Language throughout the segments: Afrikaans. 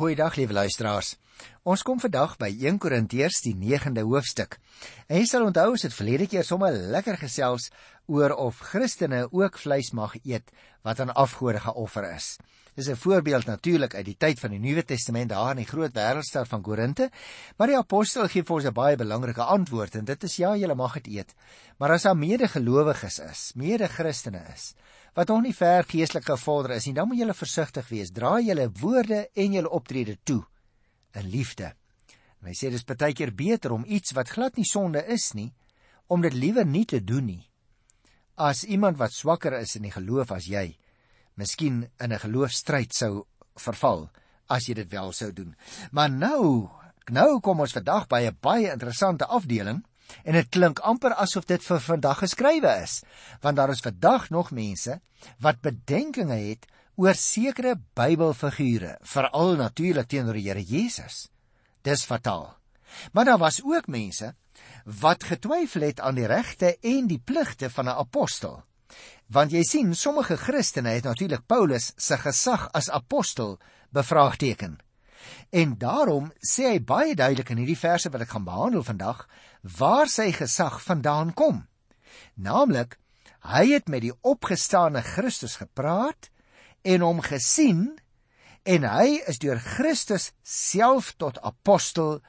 Goeiedag liewe luisteraars. Ons kom vandag by 1 Korintiërs die 9de hoofstuk. En jy sal onthou ons het verlede keer sommer lekker gesels oor of Christene ook vleis mag eet wat aan afgode geoffer is. Dis 'n voorbeeld natuurlik uit die tyd van die Nuwe Testament daar in die groot wêreldstad van Korinte, maar die apostel gee vir ons 'n baie belangrike antwoord en dit is ja, jy mag dit eet. Maar as daar medegelowiges is, mede-Christene is, wat nog nie ver geestelik gevorder is nie, dan moet jy versigtig wees. Draai julle woorde en julle optrede toe in liefde. En hy sê dis baie keer beter om iets wat glad nie sonde is nie, om dit liewer nie te doen nie as iemand wat swakker is in die geloof as jy, miskien in 'n geloofstryd sou verval as jy dit wel sou doen. Maar nou, nou kom ons vandag by 'n baie interessante afdeling En dit klink amper asof dit vir vandag geskrywe is, want daar is vandag nog mense wat bedenkinge het oor sekere Bybelfigure, veral natuurlik teenoor die Here Jesus. Dis fataal. Maar daar was ook mense wat getwyfel het aan die regte en die pligte van 'n apostel. Want jy sien, sommige Christene het natuurlik Paulus se gesag as apostel bevraagteken. En daarom sê hy baie duidelik in hierdie verse wat ek gaan behandel vandag, waar sy gesag vandaan kom. Naamlik, hy het met die opgestane Christus gepraat en hom gesien en hy is deur Christus self tot apostel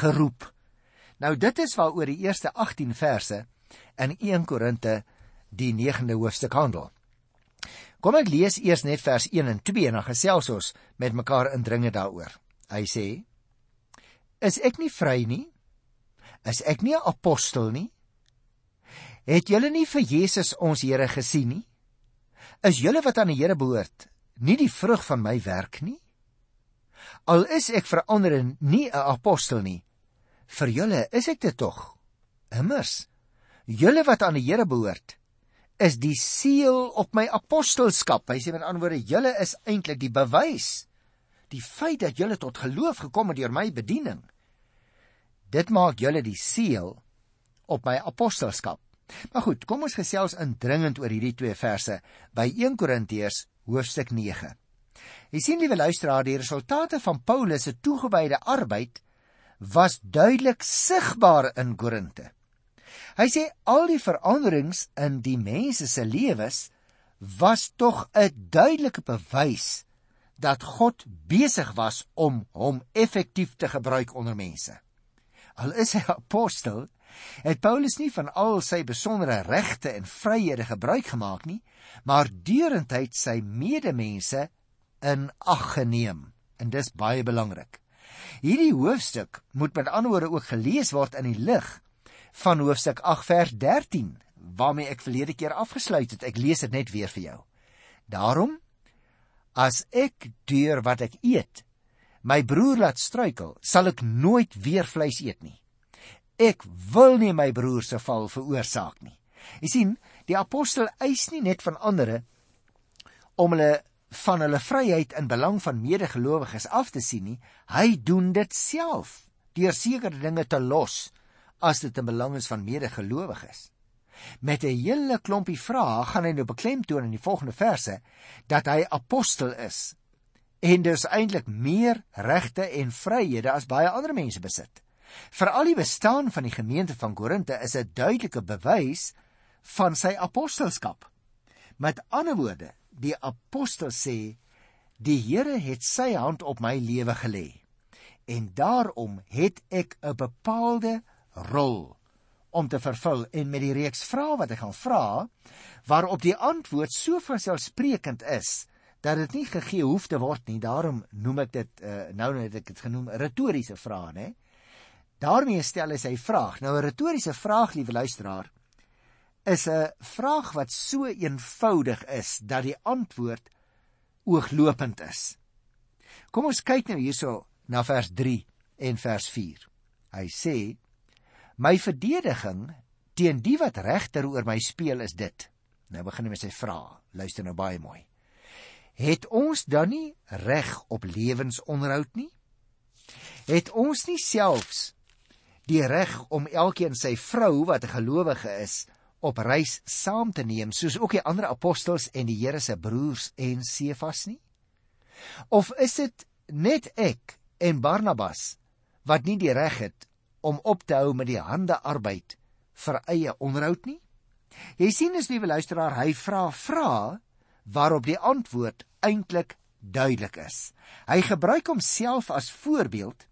geroep. Nou dit is waaroor die eerste 18 verse in 1 Korinte die 9de hoofstuk handel. Kom ek lees eers net vers 1 en 2 en dan gesels ons met mekaar indringe daaroor. Hy sê: Is ek nie vry nie? Is ek nie 'n apostel nie? Het julle nie vir Jesus ons Here gesien nie? Is julle wat aan die Here behoort, nie die vrug van my werk nie? Al is ek vir ander nie 'n apostel nie, vir julle is ek dit tog. Immers, julle wat aan die Here behoort, is die seël op my apostelskap. Hy sê met ander woorde, julle is eintlik die bewys. Die feit dat julle tot geloof gekom het deur my bediening Dit maak julle die seël op my apostelskap. Maar goed, kom ons gesels indringend oor hierdie twee verse by 1 Korintiërs hoofstuk 9. Jy sien liewe luisteraar, die resultate van Paulus se toegewyde arbeid was duidelik sigbaar in Korinte. Hy sê al die veranderings in die mense se lewens was tog 'n duidelike bewys dat God besig was om hom effektief te gebruik onder mense. Al is hy apostel, het Paulus nie van al sy besondere regte en vryhede gebruik gemaak nie, maar deurentyd sy medemense in ag geneem. En dis baie belangrik. Hierdie hoofstuk moet met ander woorde ook gelees word in die lig van hoofstuk 8 vers 13 waarmee ek verlede keer afgesluit het. Ek lees dit net weer vir jou. Daarom as ek deur wat ek eet my broer laat struikel, sal ek nooit weer vleis eet nie. Ek wil nie my broer se val veroorsaak nie. Jy sien, die apostel eis nie net van ander om hulle van hulle vryheid in belang van medegelowiges af te sien nie, hy doen dit self deur sekere dinge te los as dit in belang is van medegelowiges. Met 'n hele klompie vrae gaan hy nou beklemtoon in die volgende verse dat hy apostel is en dus eintlik meer regte en vryhede as baie ander mense besit. Vir al die bestaan van die gemeente van Korinte is 'n duidelike bewys van sy apostelskap. Met ander woorde, die apostel sê die Here het sy hand op my lewe gelê en daarom het ek 'n bepaalde rol om te vervul en met die reeks vrae wat ek gaan vra waarop die antwoord so vanselfsprekend is dat dit nie gegee hoef te word nie. Daarom noem ek dit uh, nou net ek dit genoem retoriese vrae, né? Daarmee stel hy sy vraag. Nou 'n retoriese vraag, liewe luisteraar, is 'n vraag wat so eenvoudig is dat die antwoord ooglopend is. Kom ons kyk nou hierso na vers 3 en vers 4. Hy sê: "My verdediging teen die wat regter oor my speel is dit." Nou begin hy met sy vraag. Luister nou baie mooi het ons dan nie reg op lewensonderhoud nie? Het ons nie selfs die reg om elkeen sy vrou wat 'n gelowige is op reis saam te neem soos ook die ander apostels en die Here se broers en Sefas nie? Of is dit net ek en Barnabas wat nie die reg het om op te hou met die hande arbeid vir eie onderhoud nie? Jy sien as liewe luisteraar, hy vra vra waarop die antwoord eintlik duidelik is. Hy gebruik homself as voorbeeld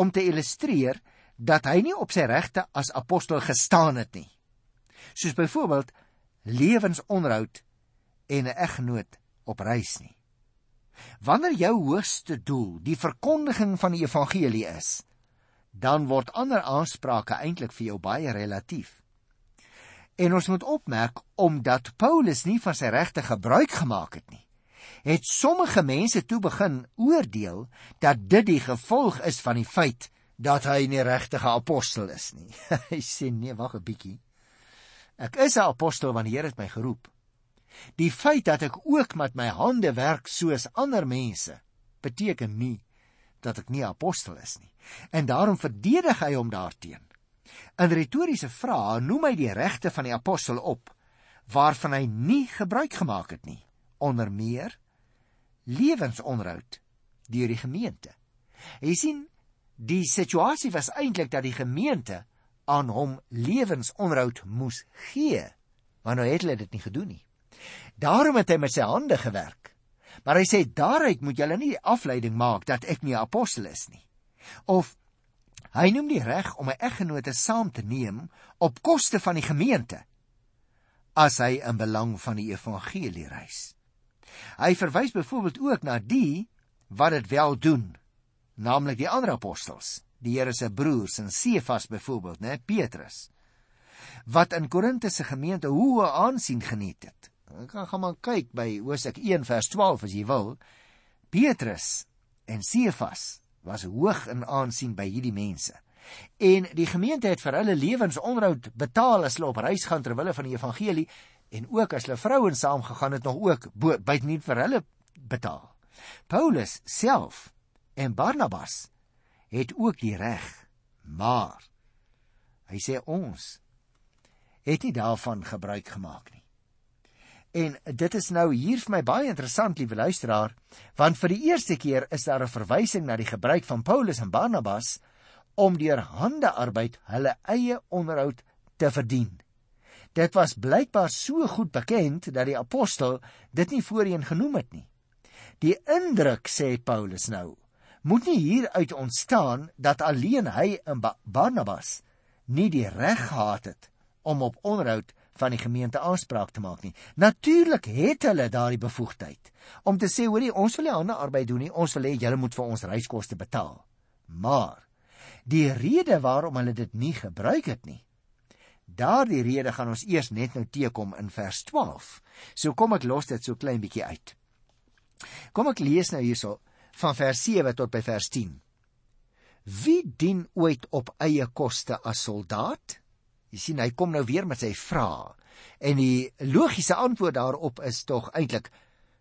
om te illustreer dat hy nie op sy regte as apostel gestaan het nie. Soos byvoorbeeld lewensonderhoud en 'n eggenoot op reis nie. Wanneer jou hoogste doel die verkondiging van die evangelie is, dan word ander aansprake eintlik vir jou baie relatief. En ons moet opmerk omdat Paulus nie van sy regte gebruik gemaak het nie, het sommige mense toe begin oordeel dat dit die gevolg is van die feit dat hy nie regtige apostel is nie. hy sê nee, wag 'n bietjie. Ek is 'n apostel want die Here het my geroep. Die feit dat ek ook met my hande werk soos ander mense, beteken nie dat ek nie apostel is nie. En daarom verdedig hy hom daarteen. In retoriese vrae noem hy die regte van die apostel op waarvan hy nie gebruik gemaak het nie, onder meer lewensonderhoud deur die gemeente. Jy sien, die situasie was eintlik dat die gemeente aan hom lewensonderhoud moes gee, maar nou het hulle dit nie gedoen nie. Daarom het hy met sy hande gewerk. Maar hy sê daaruit moet julle nie afleiding maak dat ek nie 'n apostel is nie. Of hy noem die reg om 'n eggenote saam te neem op koste van die gemeente as hy in belang van die evangelie reis. Hy verwys byvoorbeeld ook na die wat dit wel doen, naamlik die ander apostels, die Here se broers en Sefas byvoorbeeld, né, Petrus, wat in Korinthe se gemeente hoë aansien geniet het. Kan gaan maar kyk by Hosea 1 vers 12 as jy wil. Petrus en Sefas was hoog in aansien by hierdie mense. En die gemeente het vir hulle lewensonderhoud betaal as hulle op reis gaan ter wille van die evangelie en ook as hulle vrouens saamgegaan het nog ook byt nie vir hulle betaal. Paulus self en Barnabas het ook die reg, maar hy sê ons het nie daarvan gebruik gemaak nie. En dit is nou hier vir my baie interessant, liewe luisteraar, want vir die eerste keer is daar 'n verwysing na die gebruik van Paulus en Barnabas om deur handearbeid hulle eie onderhoud te verdien. Dit was blykbaar so goed bekend dat die apostel dit nie voorheen genoem het nie. Die indruk sê Paulus nou, moet nie hier uit ontstaan dat alleen hy en Barnabas nie die reg gehad het om op onderhoud van die gemeente aanspraak te maak nie. Natuurlik het hulle daardie bevoegdheid om te sê hoorie ons wil nie ander arbeid doen nie, ons wil hê julle moet vir ons reiskoste betaal. Maar die rede waarom hulle dit nie gebruik het nie. Daardie rede gaan ons eers net nou teekom in vers 12. So kom ek los dit so klein bietjie uit. Kom ek lees nou hierso van vers 7 tot by vers 10. Wie dien ooit op eie koste as soldaat? Jy sien hy kom nou weer met sy vrae. En die logiese antwoord daarop is tog eintlik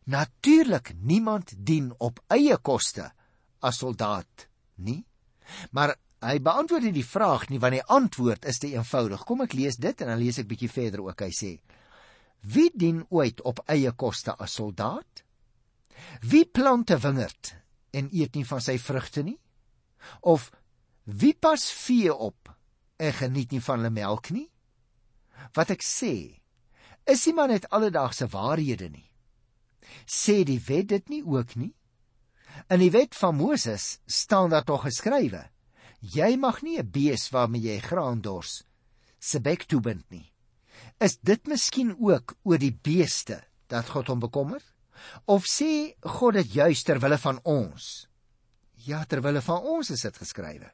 natuurlik niemand dien op eie koste as soldaat nie. Maar hy beantwoord nie die vraag nie want die antwoord is te eenvoudig. Kom ek lees dit en dan lees ek bietjie verder ook. Hy sê: Wie dien ooit op eie koste as soldaat? Wie plant 'n wingerd en eet nie van sy vrugte nie? Of wie pas vee op en geniet nie van hulle melk nie? Wat ek sê, is nie maar net alledaagse waarhede nie. Sê die wet dit nie ook nie? In die wet van Moses staan daar tog geskrywe: Jy mag nie 'n bees waarmee jy graan dors se bek toebind nie. Is dit miskien ook oor die beeste dat God hom bekommer? Of sê God dit juis ter wille van ons? Ja, ter wille van ons is dit geskrywe.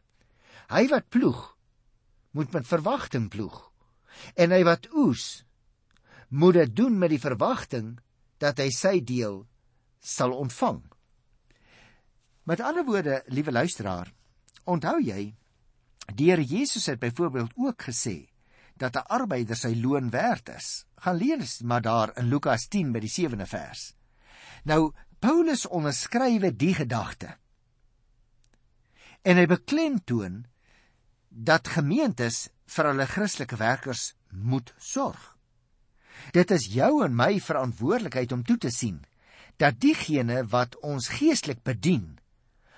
Hy wat ploeg, moet met verwagting ploeg. En hy wat oes, moet dit doen met die verwagting dat hy sy deel sal ontvang. Met ander woorde, liewe luisteraar, onthou jy, die Here Jesus het byvoorbeeld ook gesê dat 'n arbeider sy loon werd is. Gaan lees maar daar in Lukas 10 by die 7de vers. Nou Paulus onderskrywe die gedagte. En hy beklemtoon dat gemeentes vir hulle Christelike werkers moet sorg. Dit is jou en my verantwoordelikheid om toe te sien dat diegene wat ons geestelik bedien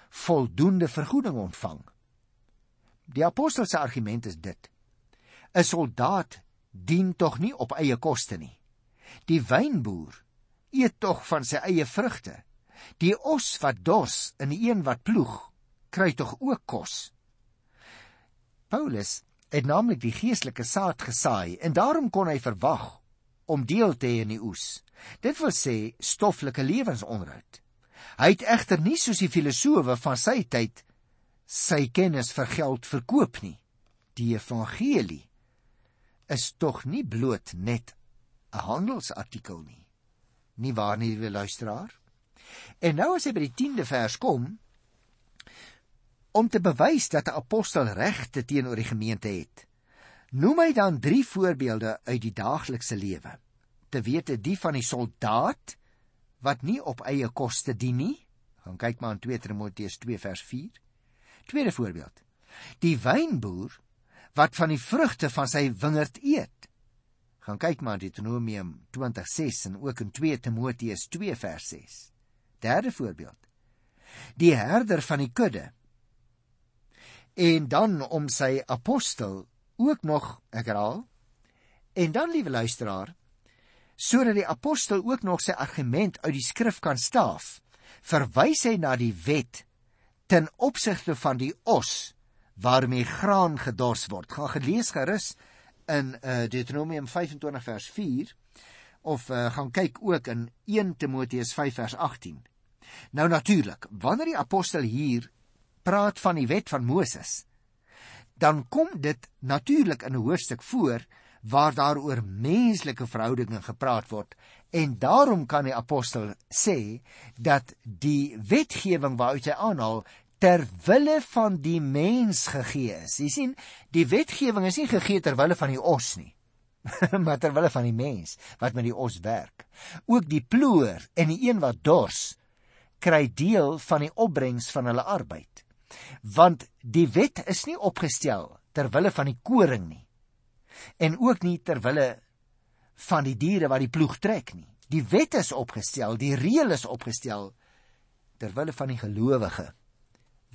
voldoende vergoeding ontvang. Die apostel se argument is dit: 'n Soldaat dien tog nie op eie koste nie. Die wynboer eet tog van sy eie vrugte. Die os wat dors en die een wat ploeg, kry tog ook kos. Paulus het naamlik die geestelike saad gesaai en daarom kon hy verwag om deel te hê in die oes. Dit wil sê stoffelike lewensonderhoud. Hy het egter nie soos die filosowe van sy tyd sy kennis vir geld verkoop nie. Die evangelie is tog nie bloot net 'n handelsartikel nie. Nie waar nie, liewe luisteraar? En nou as hy by die 10de vers kom om te bewys dat 'n apostel regte teenoor die gemeente het, noem hy dan drie voorbeelde uit die daaglikse lewe. Te wete die van die soldaat wat nie op eie koste dien nie. Gaan kyk maar in 2 Timoteus 2 vers 4. Tweede voorbeeld. Die wynboer wat van die vrugte van sy wingerd eet. Gaan kyk maar in Deuteronomium 20:6 en ook in 2 Timoteus 2 vers 6. Derde voorbeeld. Die herder van die kudde. En dan om sy apostel ook nog, ek herhaal. En dan liewe luisteraar, sodat die apostel ook nog sy argument uit die skrif kan staaf, verwys hy na die wet ten opsigte van die os waarmee graan gedors word. Gaan gelees gerus in uh, Deuteronomium 25 vers 4 of uh, gaan kyk ook in 1 Timoteus 5 vers 18. Nou natuurlik, wanneer die apostel hier praat van die wet van Moses, dan kom dit natuurlik in 'n hoofstuk voor waar daar oor menslike verhoudinge gepraat word en daarom kan die apostel sê dat die wetgewing waaruit hy aanhaal ter wille van die mens gegee is. Jy sien, die wetgewing is nie gegee ter wille van die os nie, maar ter wille van die mens wat met die os werk. Ook die ploer en die een wat dors kry deel van die opbrengs van hulle arbeid. Want die wet is nie opgestel ter wille van die koring nie en ook nie ter wille van die diere wat die ploeg trek nie. Die wet is opgestel, die reël is opgestel ter wille van die gelowige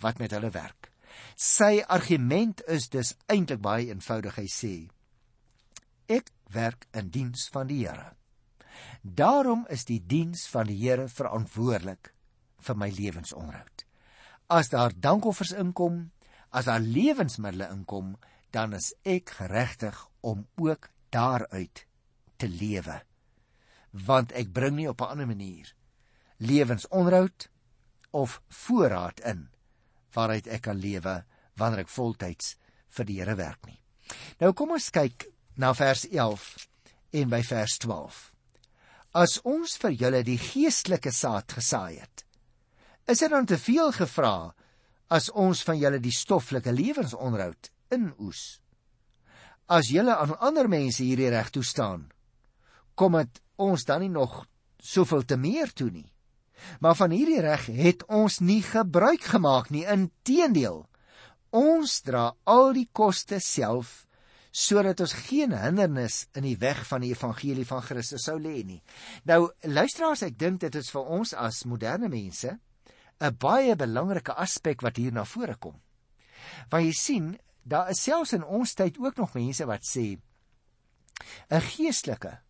wat met hulle werk. Sy argument is dus eintlik baie eenvoudig. Hy sê: Ek werk in diens van die Here. Daarom is die diens van die Here verantwoordelik vir my lewensonderhoud. As daar dankoffers inkom, as daar lewensmiddels inkom, dan is ek geregtig om ook daaruit te lewe. Want ek bring nie op 'n ander manier lewensonderhoud of voorraad in waaruit ek kan lewe wanneer ek voltyds vir die Here werk nie. Nou kom ons kyk na vers 11 en by vers 12. As ons vir julle die geestelike saad gesaai het, is dit dan te veel gevra as ons van julle die stoffelike lewensonderhoud inoes. As julle aan ander mense hierdie reg toestaan, kom dit ons dan nie nog soveel te meer toe nie. Maar van hierdie reg het ons nie gebruik gemaak nie. Inteendeel, ons dra al die koste self sodat ons geen hindernis in die weg van die evangelie van Christus sou lê nie. Nou luisteraars, ek dink dit is vir ons as moderne mense 'n baie belangrike aspek wat hier na vore kom. Want jy sien, daar is selfs in ons tyd ook nog mense wat sê 'n geestelike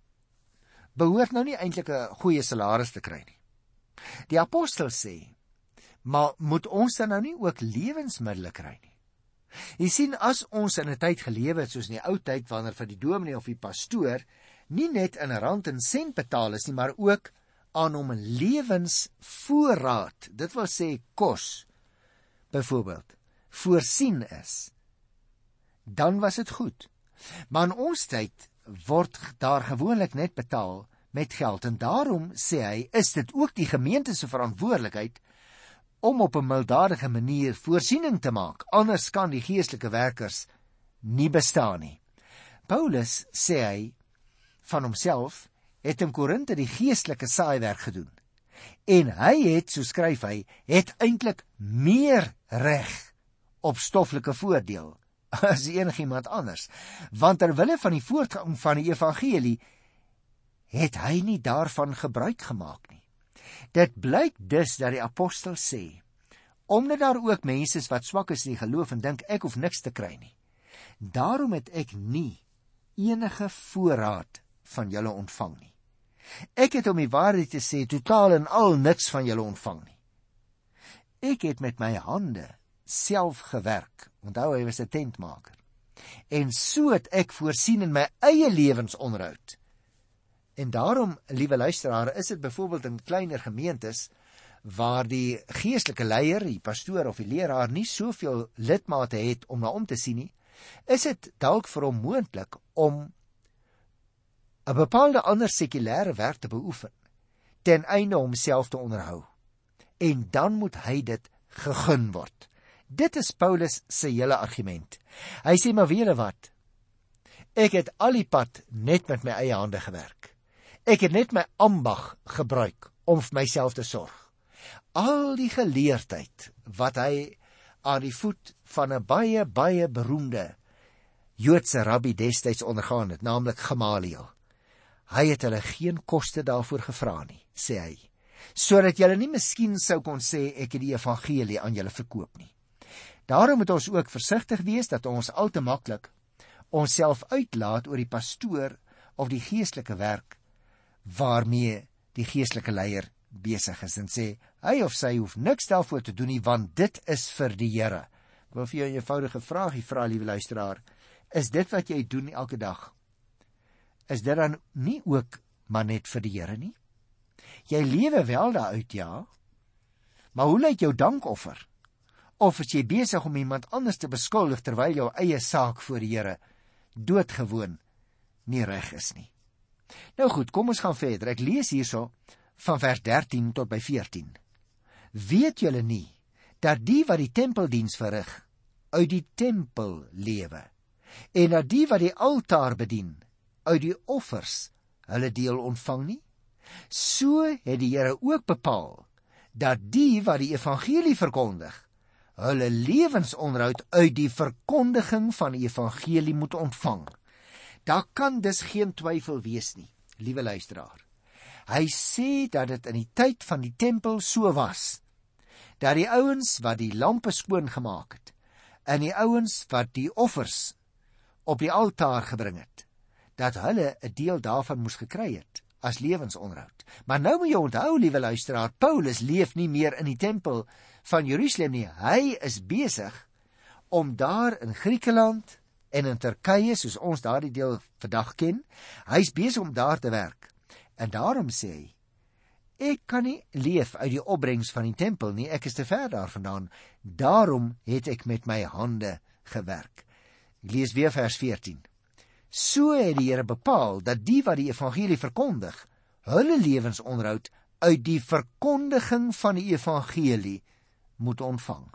behoort nou nie eintlik 'n goeie salaris te kry nie. Die apostel sê, maar moet ons dan nou nie ook lewensmiddels kry nie? Jy sien as ons in 'n tyd gelewe het soos in die ou tyd wanneer vir die dominee of die pastoor nie net in rand en sent betaal is nie, maar ook aan hom lewensvoorraad, dit wil sê kos byvoorbeeld, voorsien is dan was dit goed. Maar in ons tyd word daar gewoonlik net betaal met geld en daarom sê hy is dit ook die gemeente se verantwoordelikheid om op 'n mildadige manier voorsiening te maak anders kan die geestelike werkers nie bestaan nie. Paulus sê hy van homself het in Korinte die geestelike saaiwerk gedoen. En hy het, so skryf hy, het eintlik meer reg op stoffelike voordeel as enigiemand anders. Want ter wille van die voortgang van die evangelie het hy nie daarvan gebruik gemaak nie. Dit blyk dus dat die apostel sê omdat daar ook mense is wat swak is in die geloof en dink ek hoef niks te kry nie. Daarom het ek nie enige voorraad van julle ontvang nie. Ek het om die waarheid te sê totaal en al niks van julle ontvang nie. Ek het met my hande self gewerk. Onthou hy was 'n tentmaker. En so het ek voorsien in my eie lewensonderhoud. En daarom, liewe luisteraars, is dit byvoorbeeld in kleiner gemeentes waar die geestelike leier, die pastoor of die leraar nie soveel lidmate het om na om te sien nie, is dit dalk vir hom moontlik om 'n bepaalde ander sekulêre werk te beoefen ten einde homself te onderhou. En dan moet hy dit gegun word. Dit is Paulus se hele argument. Hy sê maar weer wat. Ek het al die pad net met my eie hande gewerk. Ek het net my ambag gebruik om vir myself te sorg al die geleerdheid wat hy aan die voet van 'n baie baie beroemde Joodse rabbi destyds ondergaan het, naamlik Gamaliel. Hy het hulle geen koste daarvoor gevra nie, sê hy, sodat julle nie miskien sou kon sê ek het die evangelie aan julle verkoop nie. Daarom moet ons ook versigtig wees dat ons al te maklik onsself uitlaat oor die pastoor of die geestelike werk waarmee die geestelike leier besig is en sê hy of sy hoef niks daarvoor te doen nie want dit is vir die Here. Ek wil vir jou 'n eenvoudige vraagie vra, liewe luisteraar. Is dit wat jy doen elke dag? Is dit dan nie ook maar net vir die Here nie? Jy lewe wel daaruit ja. Maar hoe lyk jou dankoffer? Of is jy besig om iemand anders te beskuldig terwyl jou eie saak voor die Here doodgewoon nie reg is nie? Nou goed, kom ons gaan verder. Ek lees hierso van vers 13 tot by 14. Weet julle nie dat die wat die tempeldiens verrig uit die tempel lewe en dat die wat die altaar bedien uit die offers hulle deel ontvang nie? So het die Here ook bepaal dat die wat die evangelie verkondig hulle lewensonderhoud uit die verkondiging van die evangelie moet ontvang. Daar kan dus geen twyfel wees nie, liewe luisteraar. Hy sê dat dit in die tyd van die tempel so was dat die ouens wat die lampe skoon gemaak het en die ouens wat die offers op die altaar gebring het dat hulle 'n deel daarvan moes gekry het as lewensonderhoud. Maar nou moet jy onthou, liewe luisteraar, Paulus leef nie meer in die tempel van Jerusalem nie. Hy is besig om daar in Griekeland en in Turkye, soos ons daardie deel vandag ken, hy's besig om daar te werk. En daarom sê hy: Ek kan nie leef uit die opbrengs van die tempel nie, ek is te ver daarvandaan. Daarom het ek met my hande gewerk. Ek lees weer vers 14. So het die Here bepaal dat die wat die evangelie verkondig, hulle lewensonderhoud uit die verkondiging van die evangelie moet ontvang.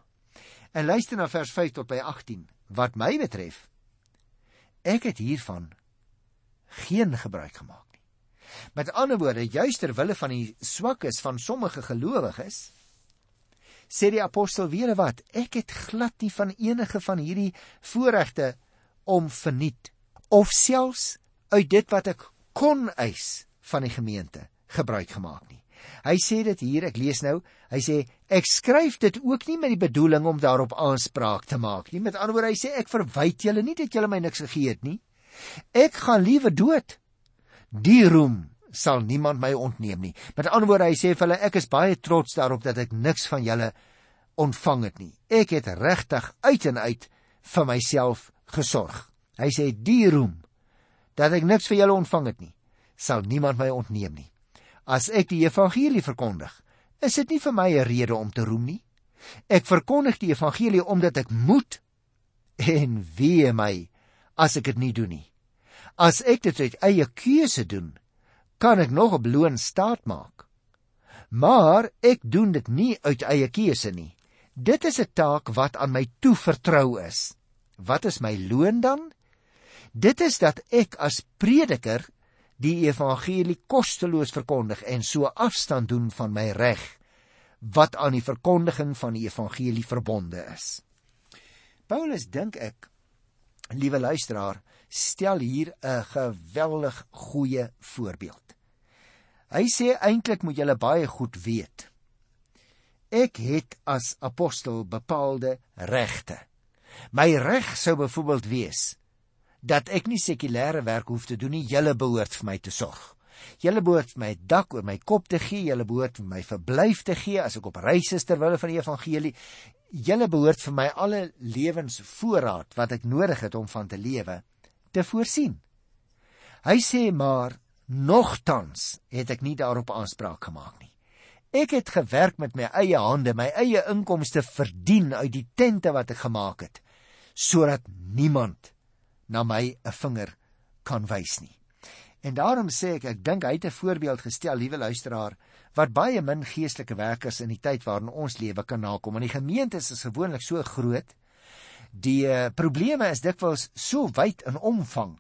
En luister na vers 5 tot by 18. Wat my betref, ek het hiervan geen gebruik gemaak. Met ander woorde, juis ter wille van die swakkes van sommige gelowiges, sê die apostel weer wat, ek het glad nie van enige van hierdie voorregte om verniet of selfs uit dit wat ek kon eis van die gemeente gebruik gemaak nie. Hy sê dit hier, ek lees nou, hy sê ek skryf dit ook nie met die bedoeling om daarop aanspraak te maak nie. Met ander woorde, hy sê ek verwyd julle nie dat julle my niks gegee het nie. Ek gaan liewe dood Die roem sal niemand my ontneem nie. Met ander woorde, hy sê vir hulle ek is baie trots daarop dat ek niks van julle ontvang het nie. Ek het regtig uit en uit vir myself gesorg. Hy sê die roem dat ek niks vir julle ontvang het nie, sal niemand my ontneem nie. As ek die evangelie verkondig, is dit nie vir my 'n rede om te roem nie. Ek verkondig die evangelie omdat ek moet en wee my as ek dit nie doen nie. As ek dit uit eie keuse doen, kan ek nog op loon staat maak. Maar ek doen dit nie uit eie keuse nie. Dit is 'n taak wat aan my toevertrou is. Wat is my loon dan? Dit is dat ek as prediker die evangelie kosteloos verkondig en so afstand doen van my reg wat aan die verkondiging van die evangelie verbonde is. Paulus dink ek, liewe luisteraar, stel hier 'n geweldig goeie voorbeeld. Hy sê eintlik moet julle baie goed weet. ek het as apostel bepaalde regte. My reg sou byvoorbeeld wees dat ek nie sekulêre werk hoef te doen nie, julle behoort vir my te sorg. Julle behoort my dak oor my kop te gee, julle behoort my verblyf te gee as ek op reis is ter wille van die evangelie. Julle behoort vir my alle lewensvoorraad wat ek nodig het om van te lewe te voorsien. Hy sê maar nogtans het ek nie daarop aanspraak gemaak nie. Ek het gewerk met my eie hande, my eie inkomste verdien uit die tente wat ek gemaak het, sodat niemand na my 'n vinger kan wys nie. En daarom sê ek, ek dink hy het 'n voorbeeld gestel, liewe luisteraar, wat baie min geestelike werkers in die tyd waarin ons lewe kan nakom. En die gemeentes is gewoonlik so groot. Die uh, probleme is dikwels so wyd in omvang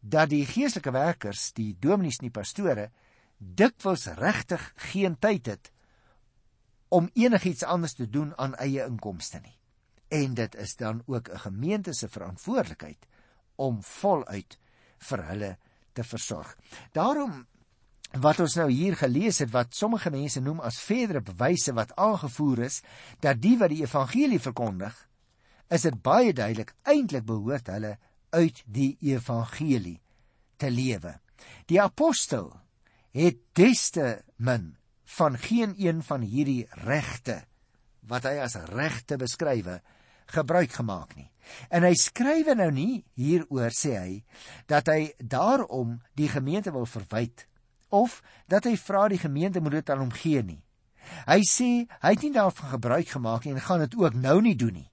dat die geestelike werkers, die dominees en die pastore, dikwels regtig geen tyd het om enigiets anders te doen aan eie inkomste nie. En dit is dan ook 'n gemeente se verantwoordelikheid om voluit vir hulle te versorg. Daarom wat ons nou hier gelees het wat sommige mense noem as verdere bewyse wat aangevoer is dat die wat die evangelie verkondig, is dit baie duidelik eintlik behoort hulle uit die evangelie te lewe. Die apostel het deste min van geen een van hierdie regte wat hy as regte beskrywe gebruik gemaak nie. En hy skrywe nou nie hieroor sê hy dat hy daarom die gemeente wil verwyd of dat hy vra die gemeente moet dit aan hom gee nie. Hy sê hy het nie daarvan gebruik gemaak nie en gaan dit ook nou nie doen nie.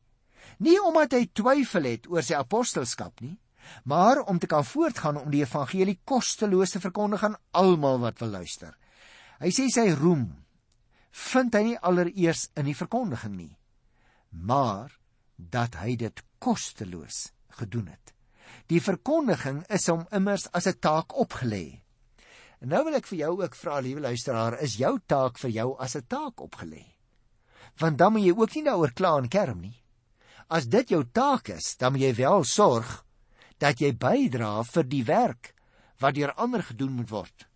Nie omdat hy twyfel het oor sy apostelskap nie, maar om te kan voortgaan om die evangelie kosteloos te verkondig aan almal wat wil luister. Hy sê sy roem vind hy nie allereers in die verkondiging nie, maar dat hy dit kosteloos gedoen het. Die verkondiging is hom immers as 'n taak opgelê. En nou wil ek vir jou ook vra, liewe luisteraar, is jou taak vir jou as 'n taak opgelê? Want dan moet jy ook nie daaroor kla en kerm nie. As dit jou taak is, dan moet jy wel sorg dat jy bydra vir die werk wat deur ander gedoen moet word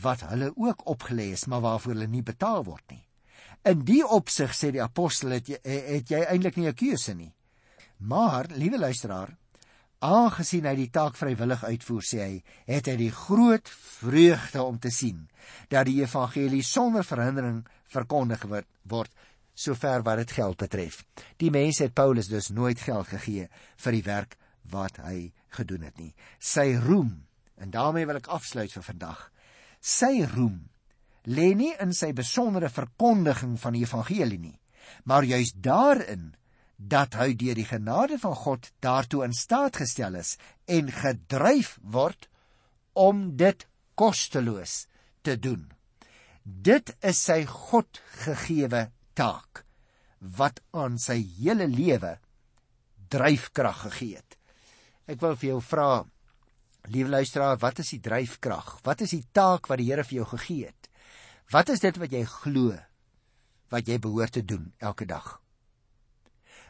wat hulle ook opgelê is maar waarvoor hulle nie betaal word nie. In die opsig sê die apostel het jy het jy eintlik nie 'n keuse nie. Maar liewe luisteraar, aangesien hy die taak vrywillig uitvoer sê hy, het hy die groot vreugde om te sien dat die evangelie sonder verhindering verkondig word word sover wat dit geld betref. Die mense het Paulus dus nooit geld gegee vir die werk wat hy gedoen het nie. Sy roem, en daarmee wil ek afsluit vir vandag. Sy roem lê nie in sy besondere verkondiging van die evangelie nie, maar juis daarin dat hy deur die genade van God daartoe in staat gestel is en gedryf word om dit kosteloos te doen. Dit is sy God gegeewe taak wat aan sy hele lewe dryfkrag gegee het. Ek wil vir jou vra, liewe luisteraar, wat is die dryfkrag? Wat is die taak wat die Here vir jou gegee het? Wat is dit wat jy glo wat jy behoort te doen elke dag?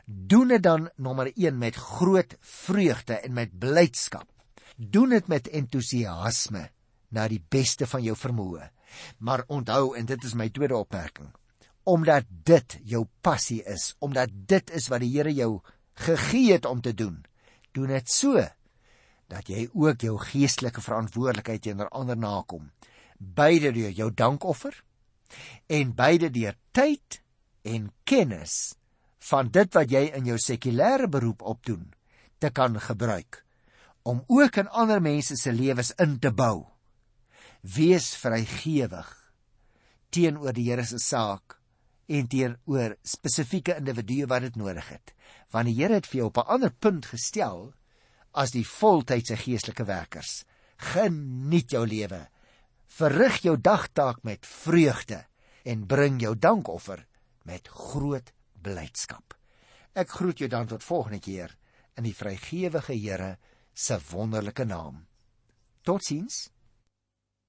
Doen dit dan nommer 1 met groot vreugde en met blydskap. Doen dit met entoesiasme na die beste van jou vermoë. Maar onthou en dit is my tweede opmerking, omdat dit jou passie is, omdat dit is wat die Here jou gegee het om te doen, doen dit so dat jy ook jou geestelike verantwoordelikheid teenoor ander nakom beide deur jou dankoffer en beide deur tyd en kennis van dit wat jy in jou sekulêre beroep opdoen te kan gebruik om ook in ander mense se lewens in te bou wees vrygewig teenoor die Here se saak en teenoor spesifieke individue wat dit nodig het want die Here het vir jou op 'n ander punt gestel as die voltydse geestelike werkers. Geniet jou lewe. Verrig jou dagtaak met vreugde en bring jou dankoffer met groot blydskap. Ek groet jou dan tot volgende keer in die vrygewige Here se wonderlike naam. Totsiens.